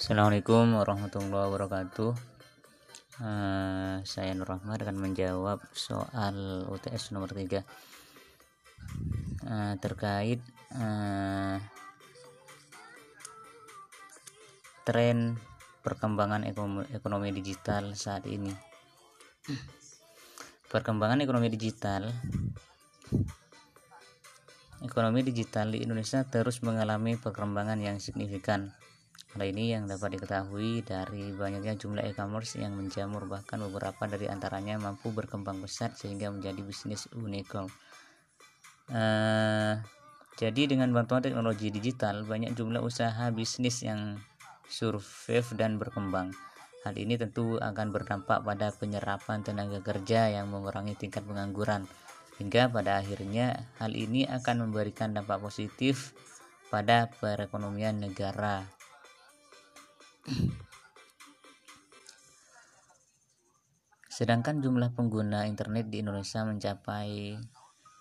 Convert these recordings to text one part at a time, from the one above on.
Assalamualaikum warahmatullahi wabarakatuh. Uh, Saya Nur Rahmat akan menjawab soal UTS nomor 3 uh, eh, Terkait uh, Tren perkembangan ekonomi, ekonomi digital saat ini. Perkembangan ekonomi digital Ekonomi digital di Indonesia terus mengalami perkembangan yang signifikan Hal ini yang dapat diketahui dari banyaknya jumlah e-commerce yang menjamur bahkan beberapa dari antaranya mampu berkembang pesat sehingga menjadi bisnis unicorn. Uh, jadi dengan bantuan teknologi digital banyak jumlah usaha bisnis yang survive dan berkembang. Hal ini tentu akan berdampak pada penyerapan tenaga kerja yang mengurangi tingkat pengangguran hingga pada akhirnya hal ini akan memberikan dampak positif pada perekonomian negara Sedangkan jumlah pengguna internet di Indonesia mencapai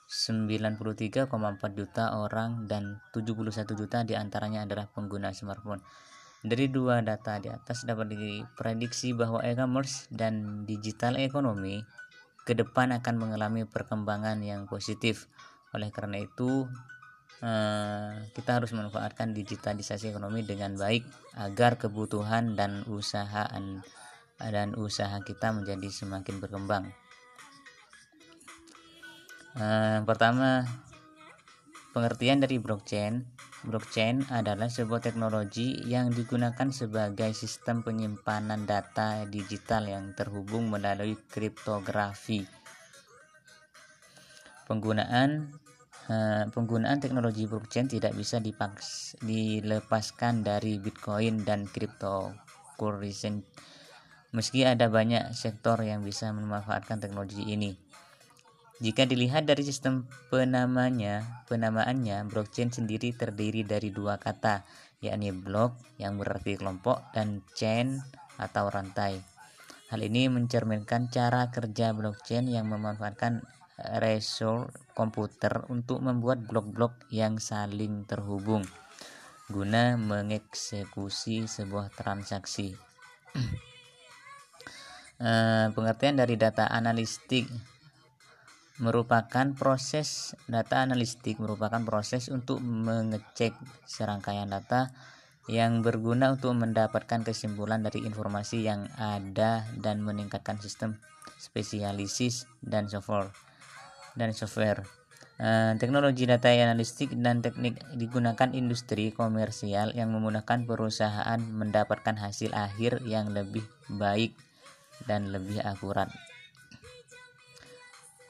93,4 juta orang dan 71 juta di antaranya adalah pengguna smartphone. Dari dua data di atas dapat diprediksi bahwa e-commerce dan digital ekonomi ke depan akan mengalami perkembangan yang positif. Oleh karena itu, Eh, kita harus memanfaatkan digitalisasi ekonomi dengan baik agar kebutuhan dan usaha dan usaha kita menjadi semakin berkembang. Uh, pertama, pengertian dari blockchain. Blockchain adalah sebuah teknologi yang digunakan sebagai sistem penyimpanan data digital yang terhubung melalui kriptografi. Penggunaan Eh, penggunaan teknologi blockchain tidak bisa dipaks, dilepaskan dari Bitcoin dan cryptocurrency. Meski ada banyak sektor yang bisa memanfaatkan teknologi ini. Jika dilihat dari sistem penamanya, penamaannya, blockchain sendiri terdiri dari dua kata, yakni block yang berarti kelompok dan chain atau rantai. Hal ini mencerminkan cara kerja blockchain yang memanfaatkan resource komputer untuk membuat blok-blok yang saling terhubung guna mengeksekusi sebuah transaksi. Eh, pengertian dari data analistik merupakan proses data analistik merupakan proses untuk mengecek serangkaian data yang berguna untuk mendapatkan kesimpulan dari informasi yang ada dan meningkatkan sistem spesialisis dan software dan software. Uh, teknologi data analistik dan teknik digunakan industri komersial yang memudahkan perusahaan mendapatkan hasil akhir yang lebih baik dan lebih akurat.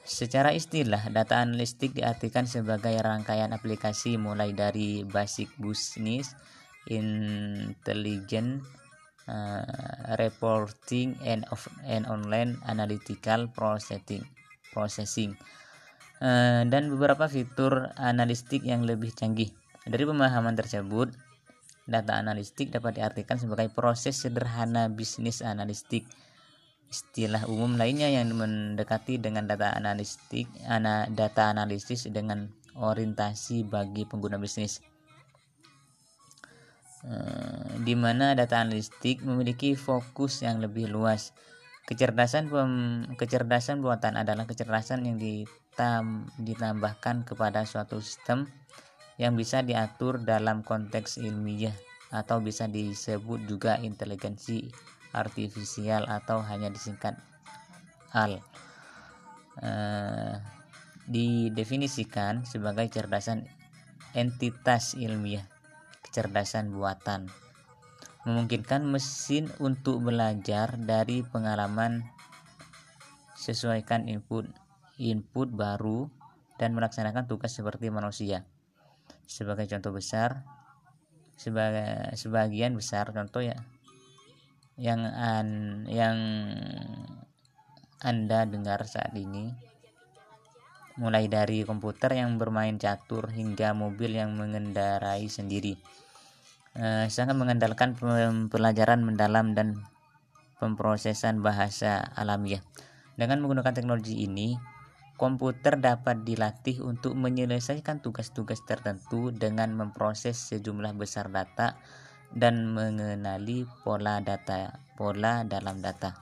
Secara istilah, data analistik diartikan sebagai rangkaian aplikasi mulai dari basic business, intelligent, uh, reporting, and, of, and online analytical processing. processing Eh, dan beberapa fitur analistik yang lebih canggih. Dari pemahaman tersebut, data analistik dapat diartikan sebagai proses sederhana bisnis analistik. Istilah umum lainnya yang mendekati dengan data analistik, ana, data analisis dengan orientasi bagi pengguna bisnis. Uh, di mana data analistik memiliki fokus yang lebih luas. Kecerdasan pem, kecerdasan buatan adalah kecerdasan yang di tam, ditambahkan kepada suatu sistem yang bisa diatur dalam konteks ilmiah atau bisa disebut juga inteligensi artifisial atau hanya disingkat AL. Uh, didefinisikan sebagai cerdasan entitas ilmiah, kecerdasan buatan, memungkinkan mesin untuk belajar dari pengalaman sesuaikan input input baru dan melaksanakan tugas seperti manusia. Sebagai contoh besar, sebagai sebagian besar contoh ya yang an, yang Anda dengar saat ini mulai dari komputer yang bermain catur hingga mobil yang mengendarai sendiri. Eh, sangat mengandalkan pelajaran mendalam dan pemrosesan bahasa alamiah. Dengan menggunakan teknologi ini, komputer dapat dilatih untuk menyelesaikan tugas-tugas tertentu dengan memproses sejumlah besar data dan mengenali pola data pola dalam data.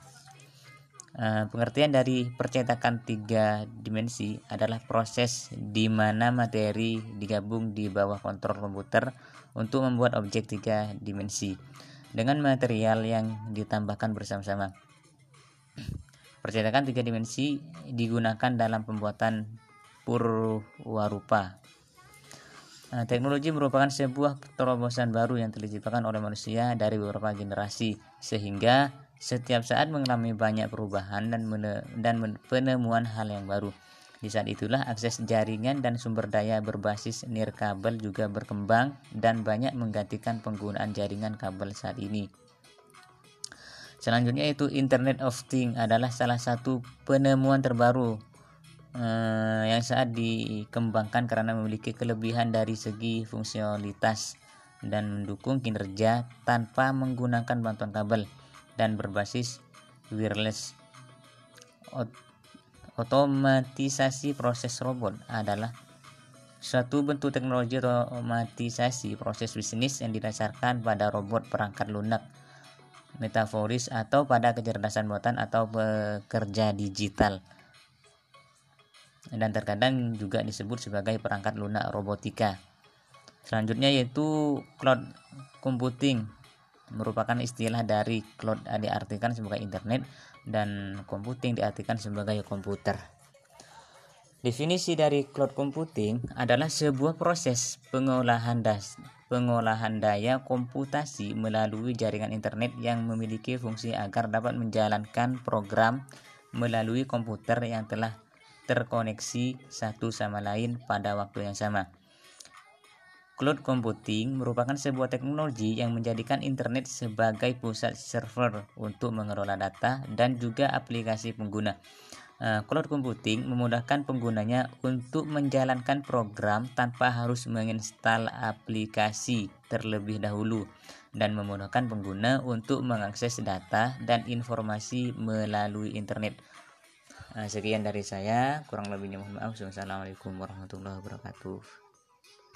Uh, pengertian dari percetakan tiga dimensi adalah proses di mana materi digabung di bawah kontrol komputer untuk membuat objek tiga dimensi dengan material yang ditambahkan bersama-sama. Percetakan tiga dimensi digunakan dalam pembuatan purwarupa. Nah, teknologi merupakan sebuah terobosan baru yang diciptakan oleh manusia dari beberapa generasi sehingga setiap saat mengalami banyak perubahan dan dan penemuan hal yang baru. Di saat itulah akses jaringan dan sumber daya berbasis nirkabel juga berkembang dan banyak menggantikan penggunaan jaringan kabel saat ini. Selanjutnya itu Internet of Things adalah salah satu penemuan terbaru eh, yang saat dikembangkan karena memiliki kelebihan dari segi fungsionalitas dan mendukung kinerja tanpa menggunakan bantuan kabel dan berbasis wireless. Otomatisasi proses robot adalah suatu bentuk teknologi otomatisasi proses bisnis yang didasarkan pada robot perangkat lunak metaforis atau pada kecerdasan buatan atau pekerja digital dan terkadang juga disebut sebagai perangkat lunak robotika. Selanjutnya yaitu cloud computing merupakan istilah dari cloud diartikan sebagai internet dan computing diartikan sebagai komputer. Definisi dari cloud computing adalah sebuah proses pengolahan das, pengolahan daya komputasi melalui jaringan internet yang memiliki fungsi agar dapat menjalankan program melalui komputer yang telah terkoneksi satu sama lain pada waktu yang sama. Cloud computing merupakan sebuah teknologi yang menjadikan internet sebagai pusat server untuk mengelola data dan juga aplikasi pengguna. Cloud computing memudahkan penggunanya untuk menjalankan program tanpa harus menginstal aplikasi terlebih dahulu dan memudahkan pengguna untuk mengakses data dan informasi melalui internet. Uh, sekian dari saya, kurang lebihnya mohon maaf. Wassalamualaikum warahmatullahi wabarakatuh.